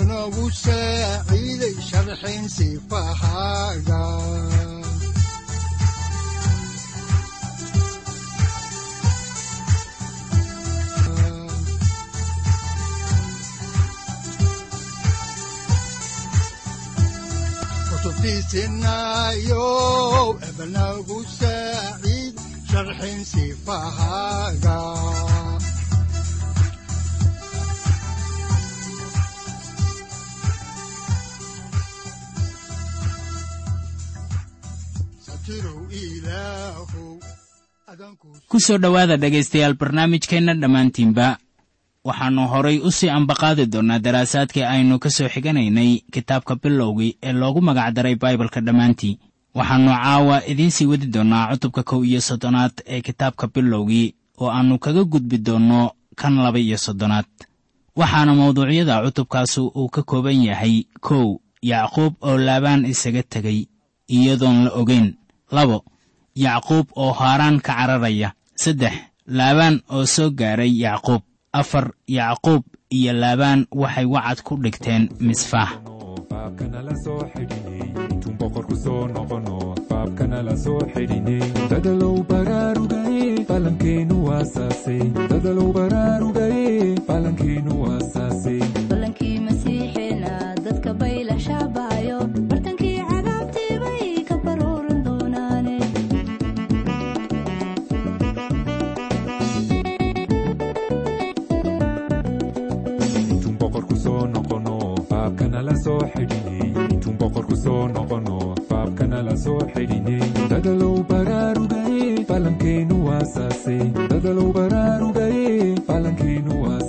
udanogu saaciiday sharxin sifahaaga kutubtiisinayo ebanagu saaciid sharxin sifahaaga ku soo dhowaada dhegaystayaal barnaamijkeenna dhammaantiinba waxaannu horay u sii ambaqaadi doonnaa daraasaadkii aynu ka soo xiganaynay kitaabka bilowgii ee loogu magacdaray baibalka dhammaantii. Waxaannu caawa idiin sii wadi doonnaa cutubka kow iyo soddonaad ee kitaabka bilowgii oo aannu kaga gudbi doonno kan laba iyo soddonaad. Waxaana mawduucyada cutubkaasu uu ka kooban yahay kow yacquub oo laabaan isaga tegay iyadoon la ogayn labo yacquub oo haaraan ka cararaya saddex laabaan oo soo gaaray yacquub afar yacquub iyo laabaan waxay wacad ku dhigteen misfaax soo noqono baabkana la xidhinay dadalow baraarugaye falankeenu waasaase dadalow baraarugaye falankeenu waasaase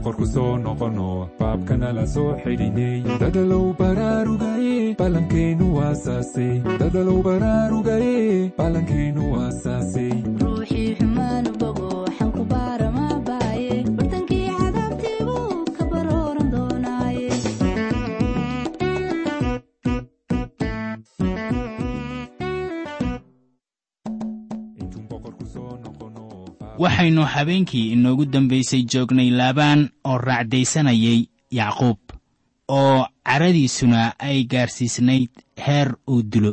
boqorku soo noqono baabkana la soo xidhinay dadalow baraarugaye falankeenu waasaase dadalow baraarugaye falankeenu waasaase waxaynu habeenkii inoogu dambaysay joognay laabaan oo raacdaysanayay yacquub oo caradiisuna ay gaarsiisnayd heer uu dilo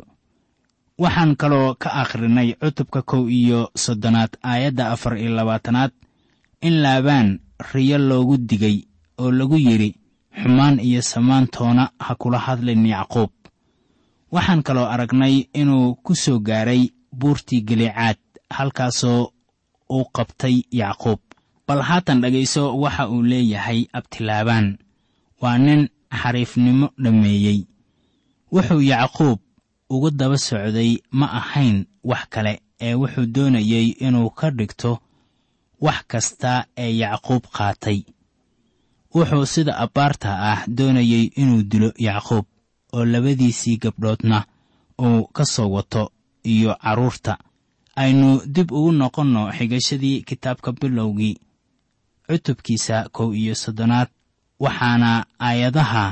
waxaan kaloo ka akhrinay cutubka kow iyo soddonaad aayadda afar iyo labaatanaad in laabaan riyo loogu digay oo lagu yidhi xumaan iyo samaantoona ha kula hadlin yacquub. Waxaan kaloo aragnay inuu ku soo gaaray buurtii galicaad halkaasoo uu qabtay yacquub. Bal haatan dhegayso waxa uu leeyahay abtilaabaan waa nin xariifnimo dhammeeyey. Wuxuu yacquub ugu daba socday ma ahayn wax kale ee wuxuu doonayey inuu ka dhigto wax kasta ee yacquub qaatay. Wuxuu sida abbaarta ah doonayey inuu dilo yacquub oo labadiisii gabdhoodna uu ka soo wato iyo carruurta aynu dib ugu noqonno xigashadii kitaabka bilowgii cutubkiisa kow iyo soddonaad waxaana aayadaha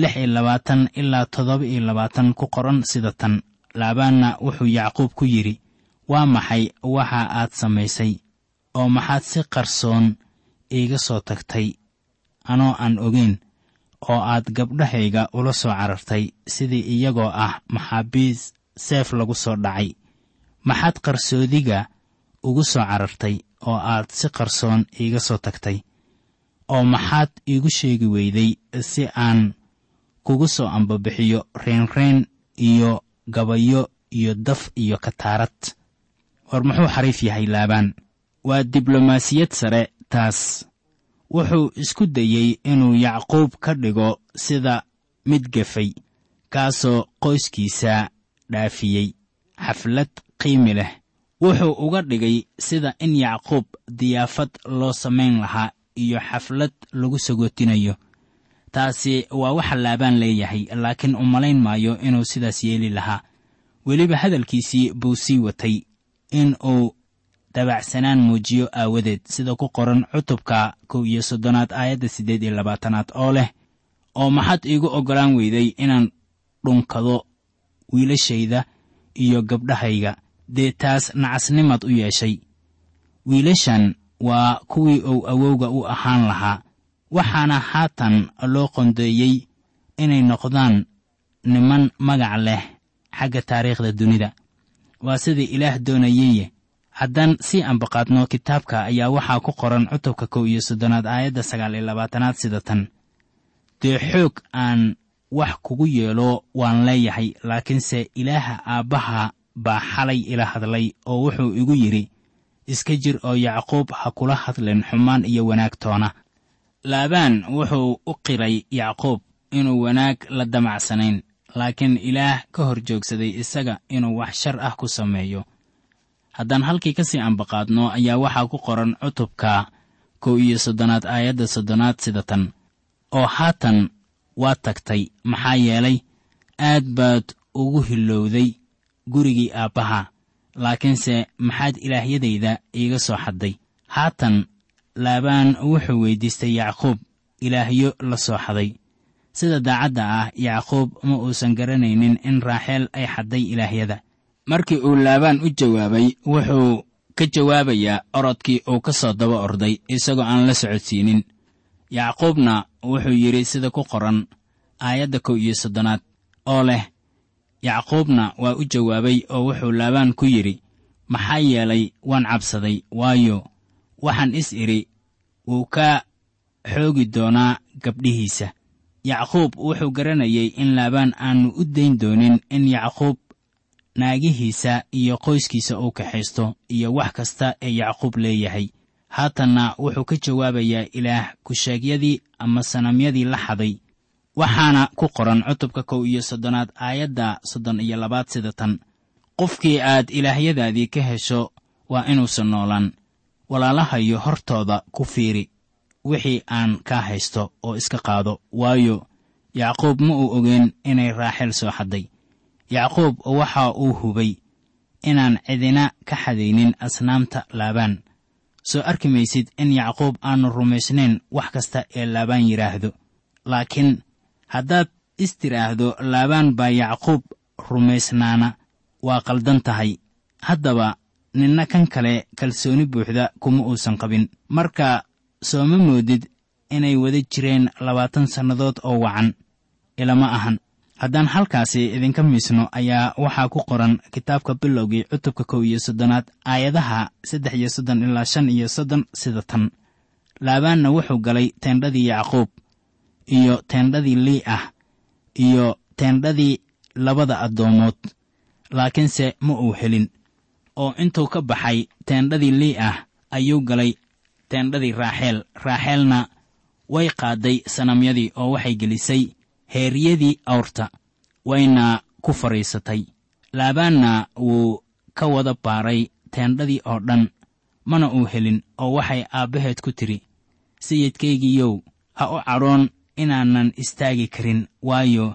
lix iyo labaatan ilaa toddoba iyo labaatan ku qoran sida tan. Laabaanna wuxuu yacquub ku yidhi waa maxay waxa aad samaysay oo maxaad si qarsoon iiga soo tagtay? Anoo aan ogeyn oo aad gabdhahayga ula soo carartay sidii iyagoo ah maxaabiis seef lagu soo dhacay maxaad qarsoodiga ugu soo carartay oo aad si qarsoon iiga soo tagtay? Oo maxaad iigu sheegi weyday si aan kugu soo ambabixiyo reenreen iyo gabayo iyo daf iyo kataarad? War muxuu xariif yahay laabaan. Waa diblomaasiyad sare taas wuxuu isku dayey inuu yacquub ka dhigo sida mid gafay kaasoo qoyskiisa dhaafiyey. Xaflad qiimi leh wuxuu uga dhigay sida in yacquub diyaafad loo samayn lahaa iyo xaflad lagu sagootinayo taasi waa waxa laabaan leeyahay laakiin u malayn maayo inuu sidaas yeeli lahaa. Weliba hadalkiisii buu sii watay in uu dabacsanaan muujiyo aawadeed sida ku qoran cutubka kow iyo soddonaad aayadda siddeed iyo labaatanaad oo leh oo maxaad iigu oggolaan weyday inaan dhunkado wiilashayda iyo gabdhahayga dee taas nacasnimaad u yeeshay. Wiilashan waa kuwii uu awowga u ahaan lahaa waxaana haatan loo qondeeyey inay noqdaan niman magac leh xagga taariikhda dunida. Waa sidai ilaah doonayeye haddaan sii ambaqaadno kitaabka ayaa waxaa ku qoran cutubka kow iyo soddonaad aayadda sagaal iyo labaatanaad sida tan. Dee xoog aan wax kugu yeelo waan leeyahay laakiinse ilaaha aabbaha baa xalay ila hadlay oo wuxuu igu yidhi iska jir oo yacquub ha kula hadlin xumaan iyo wanaag toona. Laabaan wuxuu u qiray yacquub inuu wanaag la damacsanayn laakiin ilaah ka hor joogsaday isaga inuu wax shar ah ku sameeyo. Haddaan halkii ka sii ambaqaadno ayaa waxaa ku qoran cutubka kow iyo soddonaad aayadda soddonaad sida tan oo haatan waa tagtay maxaa yeelay aad baad ugu hilowday gurigii aabbaha laakiinse maxaad ilaahyadayda iiga soo xadday. Haatan laabaan wuxuu weyddiistay yacquub ilaahyo la soo xaday. Sida daacadda ah yacquub ma uusan garanaynin in raaxeel ay xadday ilaahyada. Markii uu laabaan u jawaabay wuxuu ka jawaabayaa orodkii uu ka soo daba orday isagoo aan la socodsiinin. Yacquubna wuxuu yidhi sida ku qoran aayadda kow iyo soddonaad oo leh yacquubna waa u jawaabay oo wuxuu laabaan ku yidhi maxaa yeelay waan cabsaday waayo waxaan is idhi wuu ka xoogi doonaa gabdhihiisa. Yacquub wuxuu garanayay in laabaan aannu u dayn doonin in yacquub naagihiisa iyo qoyskiisa uu kaxaysto iyo wax kasta ee yacquub leeyahay. Haatanna wuxuu ka jawaabayaa ilaah kusheegyadii ama sanamyadii la xaday waxaana ku qoran cutubka kow iyo soddonaad aayadda soddon iyo labaad sida tan. Qofkii aad ilaahyadaadii ka hesho waa inuusan noolaan. Walaalahayo hortooda ku fiiri. Wixii aan kaa haysto oo iska qaado. Waayo yacquub ma uu ogeen inay raaxeel soo xadday. Yacquub waxa uu hubay inaan cidina ka xadaynin asnaamta laabaan. Soo arki maysid in yacquub aannu rumaysnayn wax kasta ee laabaan yidhaahdo laakiin haddaad is tidhaahdo laabaan baa yacquub rumaysnaana. Waa qaldan tahay. Haddaba ninna kan kale kalsooni buuxda kuma uusan qabin. Marka sooma moodid inay wada jireen labaatan sannadood oo wacan? Ilama ahan. Haddaan halkaasi idinka miisno ayaa waxaa ku qoran kitaabka bilowgii cutubka kow iyo soddonaad aayadaha saddex iyo soddon ilaa shan iyo soddon sida tan. Laabaanna wuxuu galay teendhadii yacquub iyo teendhadii lii ah iyo teendhadii labada addoomood. Laakiinse ma uu helin. Oo intuu ka baxay teendhadii lii ah ayuu galay teendhadii raaxeel. Raaxeelna way qaadday sanamyadii oo waxay gelisay heeryadii awrta wayna ku fadhiisatay laabaanna wuu ka wada baaray teendhadii oo dhan mana uu helin oo waxay aabbaheed ku tidhi sayidkaygiiyow ha u cadhoon inaanan istaagi karin waayo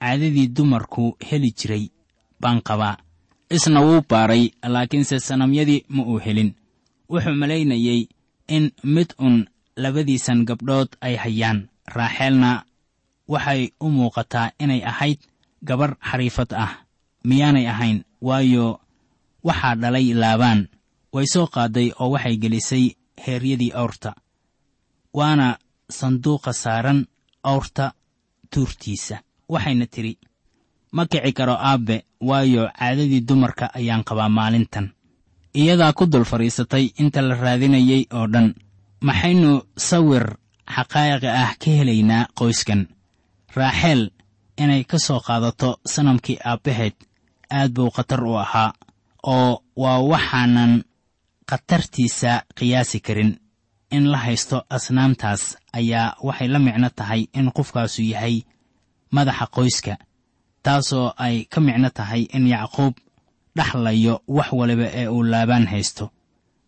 caadadii dumarku heli jiray baan qabaa. Isna wuu baaray laakiinse sanamyadii ma uu helin. Wuxuu malaynayey in mid un labadiisan gabdhood ay hayaan. Raaxeelna waxay u muuqataa inay ahayd gabarh xariifad ah. Miyaanay ahayn waayo waxaa dhalay laabaan. Way soo qaadday oo waxay gelisay heeryadii awrta. Waana sanduuqa saaran awrta tuurtiisa. Waxayna tidhi ma kici karo aabbe waayo caadadii dumarka ayaan qabaa maalintan. Iyadaa ku dul fadhiisatay inta la raadinayay oo dhan. Maxaynu sawir xaqaa'iqi ah ka helaynaa qoyskan. Raaxeel inay ka soo qaadato sanamkii aabbaheed aad buu khatar u ahaa oo waa waxaanan khatartiisa qiyaasi karin in la haysto asnaamtaas ayaa waxay la micno tahay in qofkaasu yahay madaxa qoyska taasoo ay ka micno tahay in yacquub dhaxlayo wax waliba ee uu laabaan haysto.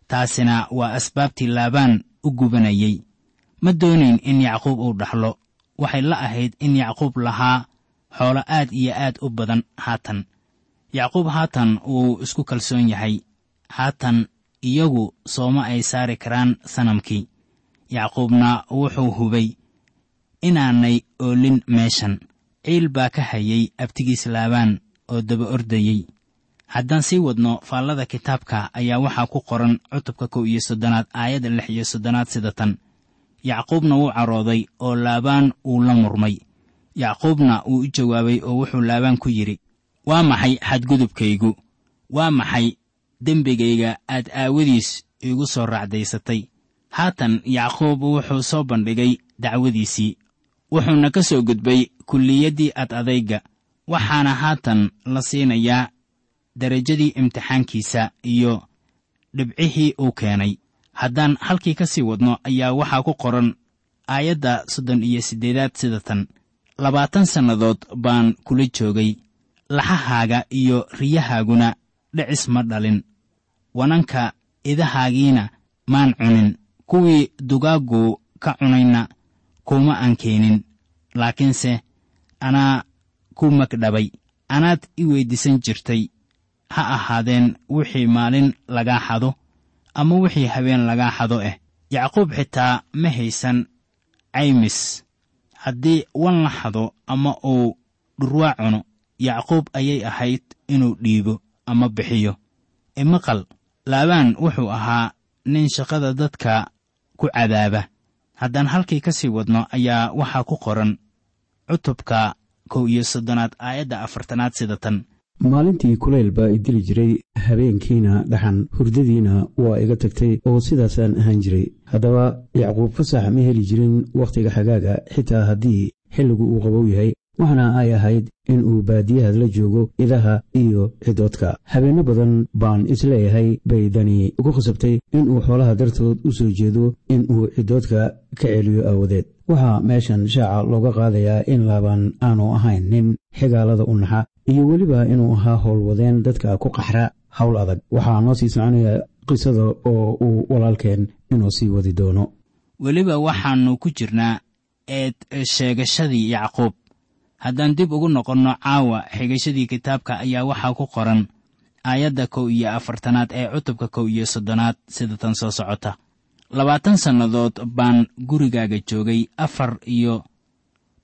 Taasina waa asbaabtii laabaan u gubanayey ma doonayn in yacquub uu dhaxlo. Waxay la ahayd in yacquub lahaa xoolo aad iyo aad u badan haatan. Yacquub haatan wuu isku kalsoon yahay. Haatan iyagu sooma ay saari karaan sanamkii. Yacquubna wuxuu hubay inaanay oolin meeshan. Ciil baa ka hayay abtigiis laabaan oo daba ordayey haddaan sii wadno faallada kitaabka ayaa waxaa ku qoran cutubka kow iyo soddonaad aayadda lix iyo soddonaad sida tan. Yacquubna wuu carooday oo laabaan wuu la murmay. Yacquubna wuu u jawaabay oo wuxuu laabaan ku yidhi waa maxay xadgudubkaygu? Waa maxay dembigayga aad aawadiis iigu soo raacdaysatay. Haatan yacquub wuxuu soo bandhigay dacwadiisii wuxuuna ka soo gudbay kulliyaddii ad adayga waxaana haatan la siinayaa derajadii imtixaankiisa iyo dhibcihii uu keenay. Haddaan halkii ka sii wadno ayaa waxaa ku qoran aayadda soddon iyo siddeedaad sida tan. Labaatan sannadood baan kula joogay laxahaaga iyo riyahaaguna dhicis ma dhalin. Wananka idahaagiina maan cunin. Kuwii dugaaggu ka cunayna kuma aan keenin laakiinse anaa ku magdhabay. Anaad i weyddiisan jirtay. Ha ahaadeen wixii maalin lagaa xado ama wixii habeen lagaa xado ah yacquub xitaa ma haysan caymis. Haddii wan la xado ama uu dhurwaa cuno yacquub ayay ahayd inuu dhiibo ama bixiyo. Imaqal laabaan wuxuu ahaa nin shaqada dadka ku cadaaba. Haddaan halkii ka sii wadno ayaa waxaa ku qoran cutubka kow iyo soddonaad aayadda afartanaad sida tan. Maalintii kulayl baa i dili jiray habeenkiina dhaxan. Hurdadiina waa iga tagtay oo sidaasaan ahaan jiray. Haddaba yacquub fasax ma heli jirin wakhtiga xagaaga xitaa haddii xilligu uu qabow yahay waxaana ay ahayd in uu baadiyaha la joogo idaha iyo cidoodka habeenno badan baan is leeyahay bay dani ku khasabtay inuu xoolaha dartood u soo jeedo inuu cidoodka ka celiyo aawadeed waxaa meeshan shaaca looga qaadayaa in laaban aanu ahayn nin xigaalada u naxa iyo weliba inuu ahaa howlwadeen dadka ku qaxra howl adag. Waxaa noo sii soconaya qisada oo uu walaalkeen inuu sii wadi doono. Weliba waxaannu ku jirnaa eed sheegashadii yacquub haddaan dib ugu noqonno caawa xigashadii kitaabka ayaa waxaa ku qoran aayadda kow iyo afartanaad ee cutubka kow iyo soddonaad sida tan soo socota. Labaatan sannadood baan gurigaaga joogay afar iyo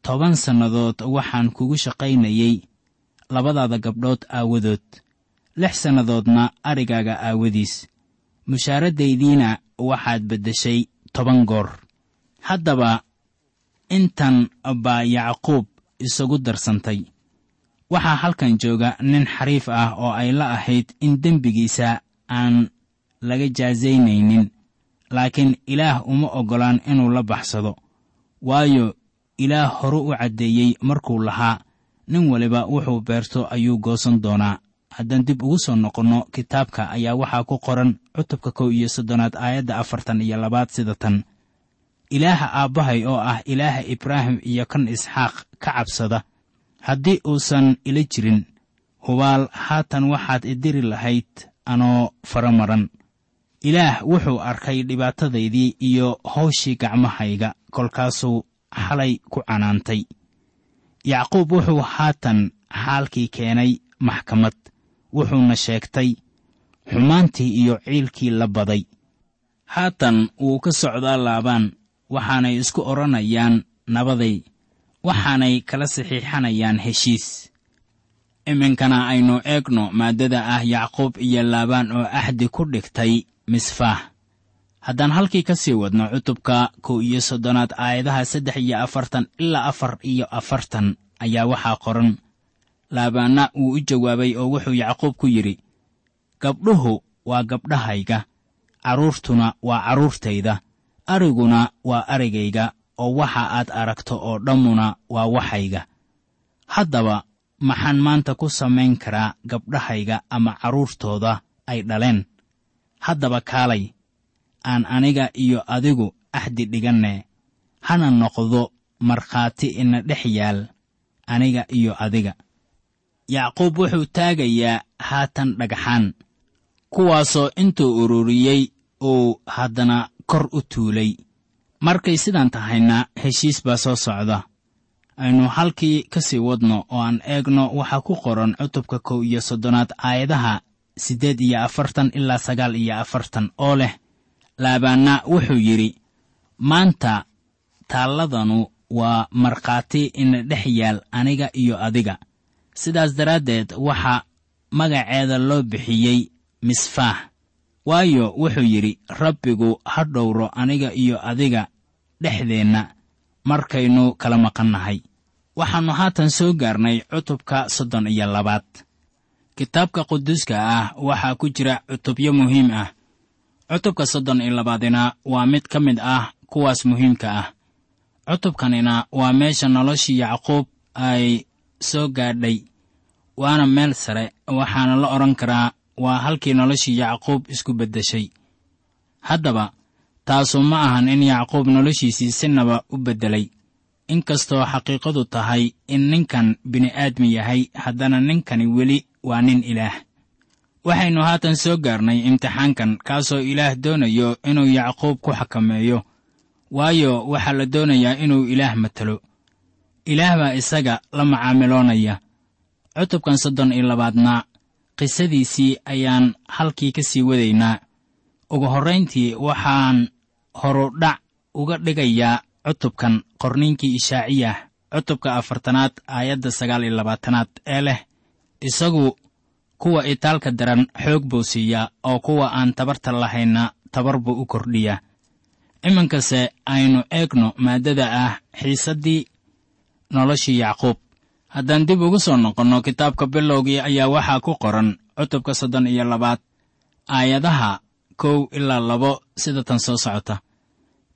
toban sannadood waxaan kugu shaqaynayey labadaada gabdhood aawadood lix sannadoodna arigaaga aawadiis. Mushaaradaydiina waxaad beddeshay toban goor. Haddaba intan baa yacquub isagu darsantay. Waxaa halkan jooga nin xariif ah oo ay la ahayd in dembigiisa aan laga jaasaynaynin laakiin ilaah uma oggolaan inuu la baxsado. Waayo ilaah horu u caddeeyey markuu lahaa nin waliba wuxuu beerto ayuu goosan doonaa. Haddaan dib ugu soo noqonno kitaabka ayaa waxaa ku qoran cutubka kow iyo soddonaad aayadda afartan iyo labaad sida tan ilaaha aabbahay oo ah ilaaha ibraahim iyo kan isxaaq ka cabsada. Haddii uusan ila jirin hubaal haatan waxaad idiri lahayd anoo fara maran ilaah wuxuu arkay dhibaatadaydii iyo hawshii gacmahayga kolkaasuu xalay ku canaantay. Yacquub wuxuu haatan xaalkii keenay maxkamad wuxuuna sheegtay xumaantii iyo ciilkii la baday. Haatan wuu ka socdaa laabaan waxaanay isku odhanayaan nabaday waxaanay kala saxiixanayaan heshiis. Iminkana aynu eegno maaddada ah yacquub iyo laabaan oo axdi ku dhigtay misfaah. Haddaan halkii ka sii wadno cutubka kow iyo soddonaad aayadaha saddex iyo afartan ilaa afar iyo afartan ayaa waxaa qoran. Laabaanna wuu u jawaabay oo wuxuu yacquub ku yidhi gabdhuhu waa gabdhahayga carruurtuna waa carruurtayda ariguna waa arigayga oo waxa aad aragto oo dhammuna waa waxayga. Haddaba maxaan maanta ku samayn karaa gabdhahayga ama carruurtooda ay dhaleen? Haddaba kaalay aan aniga iyo adigu axdi dhiganne hana noqdo markhaati ina dhex yaal aniga iyo adiga. Yacquub wuxuu taagayaa haatan dhagxaan kuwaasoo intuu ururiyey uu haddana kor u tuulay. Markay sidaan tahayna heshiis baa soo socda. Aynu halkii ka sii wadno oo aan eegno waxaa ku qoran cutubka kow iyo soddonaad aayadaha siddeed iyo afartan ilaa sagaal iyo afartan oo leh. Laabaanna wuxuu yidhi maanta taalladanu waa markhaati ina dhex yaal aniga iyo adiga. Sidaas daraaddeed waxaa magaceeda loo bixiyey misfaah waayo wuxuu yidhi rabbigu ha dhowro aniga iyo adiga dhexdeenna markaynu kala maqannahay. Waxaannu haatan soo gaarnay cutubka soddon iyo labaad. Kitaabka quduuska ah waxaa ku jira cutubyo muhiim ah. Cutubka soddon iyo labaadina waa mid ka mid ah kuwaas muhiimka ah. Cutubkanina waa meesha noloshii yacquub ay soo gaadhay waana meel sare waxaana la odhan karaa waa halkii noloshii yacquub isku beddeshay. Haddaba taasu ma ahan in yacquub noloshiisii sinaba u beddelay. Inkastoo xaqiiqadu tahay in ninkan bini'aadmi yahay haddana ninkani weli waa nin ilaah. Waxaynu haatan soo gaarnay imtixaankan kaasoo ilaah doonayo inuu yacquub ku xakameeyo. Waayo waxaa la doonayaa inuu ilaah matelo ilaah baa isaga la macaamiloonaya. Cutubkan soddon iyo labaadna qisadiisii ayaan halkii ka sii wadaynaa. Ugu horrayntii waxaan horudhac uga dhigayaa cutubkan qorniinkii ishaaciyah cutubka afartanaad aayadda sagaal iyo labaatanaad ee leh. Isagu kuwa itaalka daran xoog buu siiyaa oo kuwa aan tabarta lahaynna tabar buu u kordhiyaa. Iminkase aynu eegno maaddada ah xiisaddii noloshii yacquub haddaan dib ugu soo noqonno kitaabka bilowgii ayaa waxaa ku qoran cutubka soddon iyo labaad aayadaha kow ilaa labo sida tan soo socota.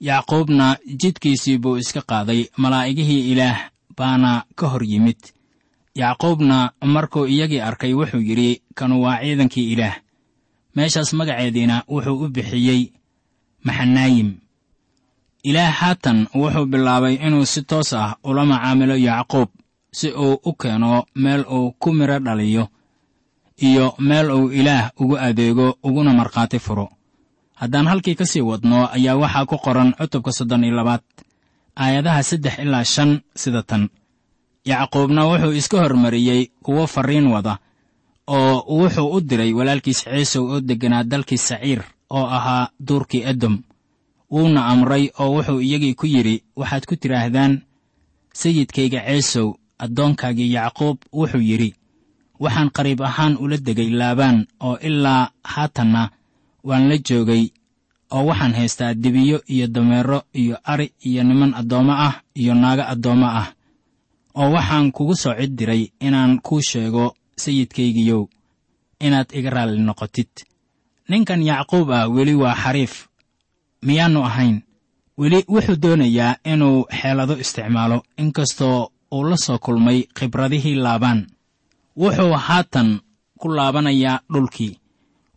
Yacquubna jidkiisii buu iska qaaday malaa'igihii ilaah baana ka hor yimid. Yacquubna markuu iyagii arkay wuxuu yidhi kanu waa ciidankii ilaah. Meeshaas magaceediina wuxuu u bixiyey maxanaayim. Ilaah haatan wuxuu bilaabay inuu si toos ah ula macaamilo yacquub si uu u keeno meel uu ku midho dhaliyo iyo meel uu ilaah ugu adeego uguna markhaati furo. Haddaan halkii ka sii wadno ayaa waxaa ku qoran cutubka soddon iyo labaad aayadaha saddex ilaa shan sida tan. Yacquubna wuxuu iska hormariyey kuwo farriin wada oo wuxuu u diray walaalkiis ciisow oo degganaa dalkii saciir oo ahaa duurkii edom wuuna amray oo wuxuu iyagii ku yidhi waxaad ku tidhaahdaan sayidkayga ciisow addoonkaagii yacquub wuxuu yidhi waxaan qariib ahaan ula degay laabaan oo ilaa haatanna waan la joogay oo waxaan haystaa dibiyo iyo dameero iyo ari iyo niman addoommo ah iyo naago addoommo ah oo waxaan kugu soo cid diray inaan kuu sheego sayidkaygiyow inaad iga raalli noqotid. Ninkan yacquub ah weli waa xariif miyaannu ahayn. Weli wuxuu doonayaa inuu xeelado isticmaalo inkastoo uu la soo kulmay khibradihii laabaan. Wuxuu haatan ku laabanayaa dhulkii.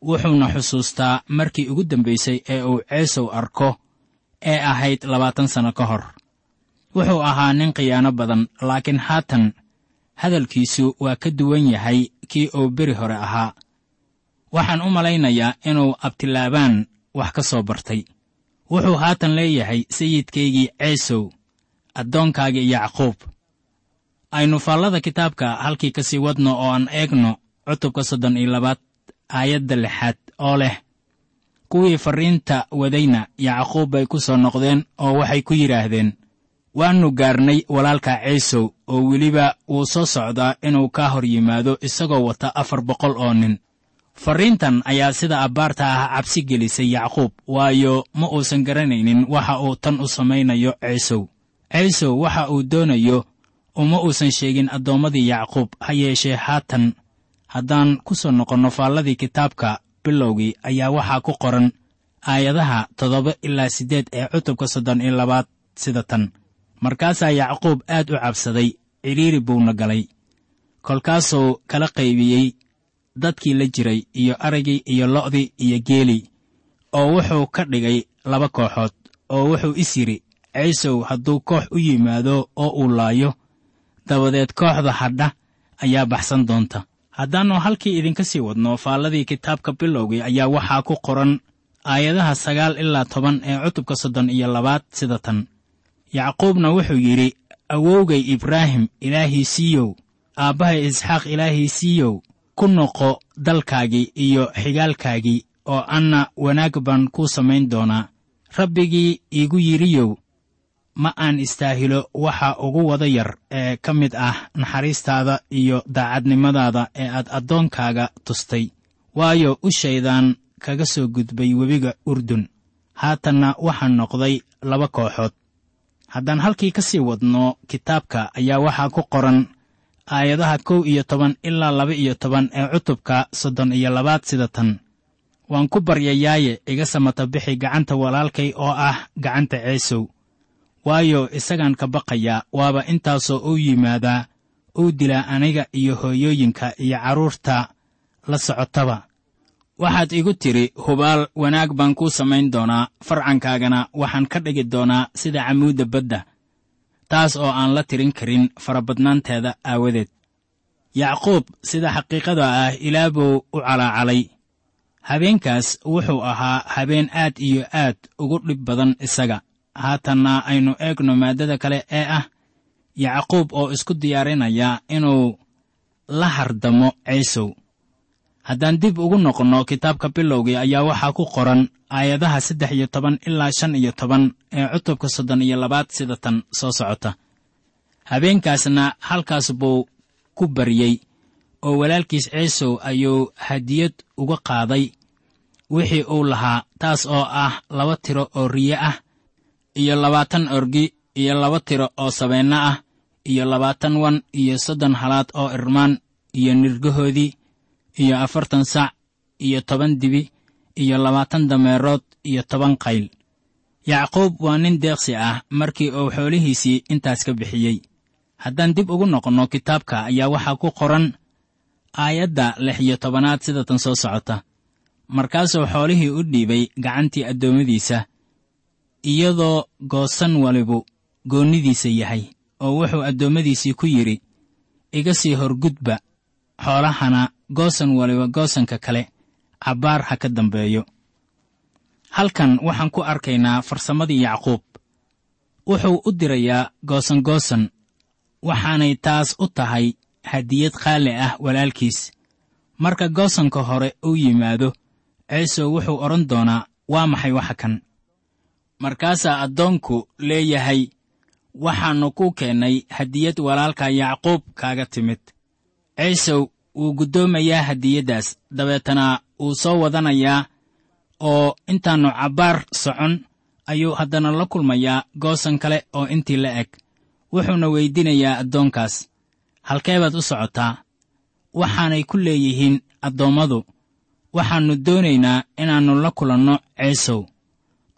Wuxuuna xusuustaa markii ugu dambaysay ee uu ceesow arko ee ahayd labaatan sanno ka hor. Wuxuu ahaa nin khiyaano badan laakiin haatan hadalkiisu waa ka duwan yahay kii uu beri hore ahaa. Waxaan u malaynayaa inuu abtilaabaan wax ka soo bartay. Wuxuu haatan leeyahay sayidkaygii ceesow addoonkaaga yacquub aynu faallada kitaabka halkii ka sii wadno oo aan eegno cutubka soddon iyo labaad aayadda lixaad oo leh kuwii farriinta wadayna yacquub bay ku soo noqdeen oo waxay ku yidhaahdeen waannu gaarnay walaalka ciisow oo weliba wuu soo socdaa inuu kaa hor yimaado isagoo wata afar boqol oo nin farriintan ayaa sida abbaarta ah cabsi gelisay yacquub waayo ma uusan garanaynin waxa uu tan u samaynayo ciisow. Ciisow waxa uu doonayo uma uusan sheegin addoommadii yacquub ha yeeshee haatan. Haddaan ku soo noqonno faalladii kitaabka bilowgii ayaa waxaa ku qoran aayadaha toddoba ilaa siddeed ee cutubka soddon iyo labaad sida tan. Markaasaa yacquub aad u cabsaday cidhiiri buuna galay. Kolkaasuu kala qaybiyey dadkii la jiray iyo araggii iyo lo'dii iyo geelii oo wuxuu ka dhigay laba kooxood oo wuxuu is yidhi ciisow hadduu koox u yimaado oo uu laayo dabadeed kooxda hadha ayaa baxsan doonta. Haddaannu halkii idinka sii wadno faalladii kitaabka bilowgii ayaa waxaa ku qoran aayadaha sagaal ilaa toban ee cutubka soddon iyo labaad sida tan. Yacquubna wuxuu yidhi awowgay ibraahim ilaahiisiiyow aabbahay isxaaq ilaahiisiiyow ku noqo dalkaagii iyo xigaalkaagii oo anna wanaag baan kuu samayn doonaa. Rabbigii iigu yidhiyow ma aan istaahilo waxa ugu wada yar ee ka mid ah naxariistaada iyo daacadnimadaada ee aad addoonkaaga tustay. Waayo ushaydaan kaga soo gudbay webiga urdun. Haatanna waxaan noqday laba kooxood. Haddaan halkii ka sii wadno kitaabka ayaa waxaa ku qoran aayadaha kow iyo toban ilaa laba iyo toban ee cutubka soddon iyo labaad sida tan. Waan ku baryayaaye iga samata bixi gacanta walaalkay oo ah gacanta ceesow waayo isagaan ka baqayaa waaba intaasoo uu yimaadaa uu dilaa aniga iyo hooyooyinka iyo carruurta la socotaba. Waxaad igu tidhi hubaal wanaag baan kuu samayn doonaa. Farcankaagana waxaan ka dhigi doonaa sida camuudda badda taas oo aan la tirin karin farabadnaanteeda aawadeed. Yacquub sida xaqiiqada ah ilaa buu u calaacalay habeenkaas wuxuu ahaa habeen aad iyo aad ugu dhib badan isaga haatanna aynu eegno maaddada kale ee ah yacquub oo isku diyaarinaya inuu la hardamo ciisow. Haddaan dib ugu noqonno kitaabka bilowgii ayaa waxaa ku qoran aayadaha saddex iyo toban ilaa shan iyo toban ee cutubka soddon iyo labaad sida tan soo socota. Habeenkaasna halkaas buu ku baryey oo walaalkiis ciisow ayuu hadiyad uga qaaday. Wixii uu lahaa taas oo ah laba tiro oo riye ah iyo labaatan orgi iyo laba tiro oo sabeenno ah iyo labaatan wan iyo soddon halaad oo irmaan iyo nirgahoodii iyo afartan sac iyo toban dibi iyo labaatan dameerood iyo toban qayl. Yacquub waa nin deeqsi ah markii uu xoolihiisii intaas ka bixiyey. Haddaan dib ugu noqonno kitaabka ayaa waxaa ku qoran aayadda lix iyo tobanaad sida tan soo socota. Markaasuu xoolihii u dhiibay gacantii addoommadiisa iyadoo goosan walibu goonnidiisa yahay oo wuxuu addoommadiisii ku yidhi iga sii horgudba xoolahana goosan waliba goosanka kale cabbaar ha ka dambeeyo. Halkan waxaan ku arkaynaa farsamadii yacquub. Wuxuu u dirayaa goosan goosan waxaanay taas u tahay hadiyad qaali ah walaalkiis. Marka goosanka hore uu yimaado ciisow wuxuu odhan doonaa waa maxay waxa kan markaasaa addoonku leeyahay waxaannu ku keennay hadiyad walaalka yacquub kaaga timid. Ciisow wuu guddoomayaa hadiyaddaas dabeetana wuu soo wadanayaa oo intaannu cabbaar socon ayuu haddana la kulmayaa goosan kale oo intii la eg. Wuxuuna weyddiinayaa addoonkaas halkee baad u socotaa waxaanay ku leeyihiin addoommadu. Waxaannu doonaynaa inaannu la kulanno ciisow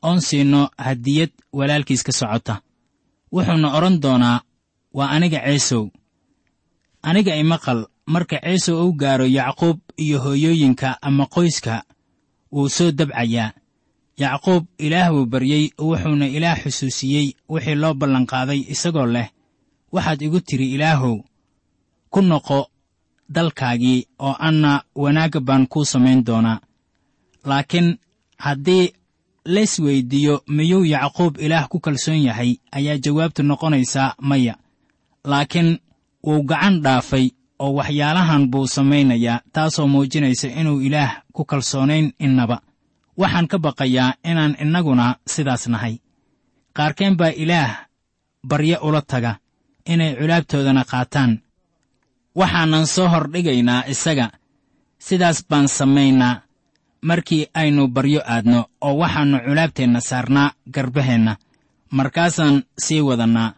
oon siinno hadiyad walaalkiis ka socota. Wuxuuna odhan doonaa waa aniga ciisow aniga imaqal marka ciisow u gaaro yacquub iyo hooyooyinka ama qoyska wuu soo dabcayaa. Yacquub ilaah buu baryey wuxuuna ilaah xusuusiyey wixii loo ballanqaaday isagoo leh. Waxaad igu tidhi ilaahow ku noqo dalkaagii oo anna wanaagga baan kuu samayn doonaa. Laakiin haddii lays weyddiiyo miyuu yacquub ilaah ku kalsoon yahay? Ayaa jawaabtu noqonaysaa maya. Laakiin wuu gacan dhaafay oo waxyaalahan buu samaynayaa taasoo muujinaysa inuu ilaah ku kalsoonayn innaba. Waxaan ka baqayaa inaan innaguna sidaas nahay. Qaarkeen baa ilaah baryo ula taga inay culaabtoodana qaataan. Waxaanan soo hordhigaynaa isaga. Sidaas baan samaynaa markii aynu baryo aadno oo waxaannu culaabteenna saarnaa garbaheenna. Markaasaan sii wadannaa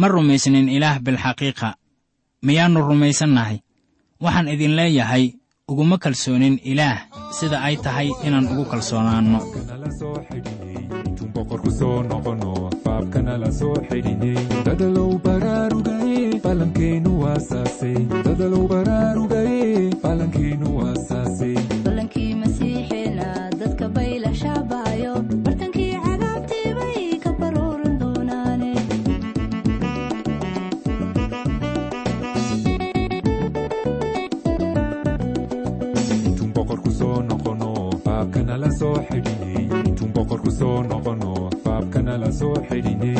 ma rumaysnin ilaah bilxaqiiqa miyaannu rumaysannahay. Waxaan idin leeyahay uguma kalsoonin ilaah sida ay tahay inaan ugu kalsoonaanno intuun boqorku soo noqono baabkanala soo xidhinay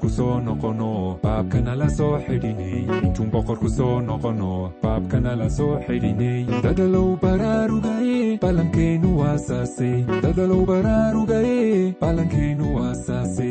boqorku soo noqono baabkanala soo xidhinay intuun boqorku soo noqono baabkanala soo xidhinay dadalow baraarugaye ballankeennu waasaase. Dadalow baraarugaye ballankeennu waasaase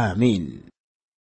aamiin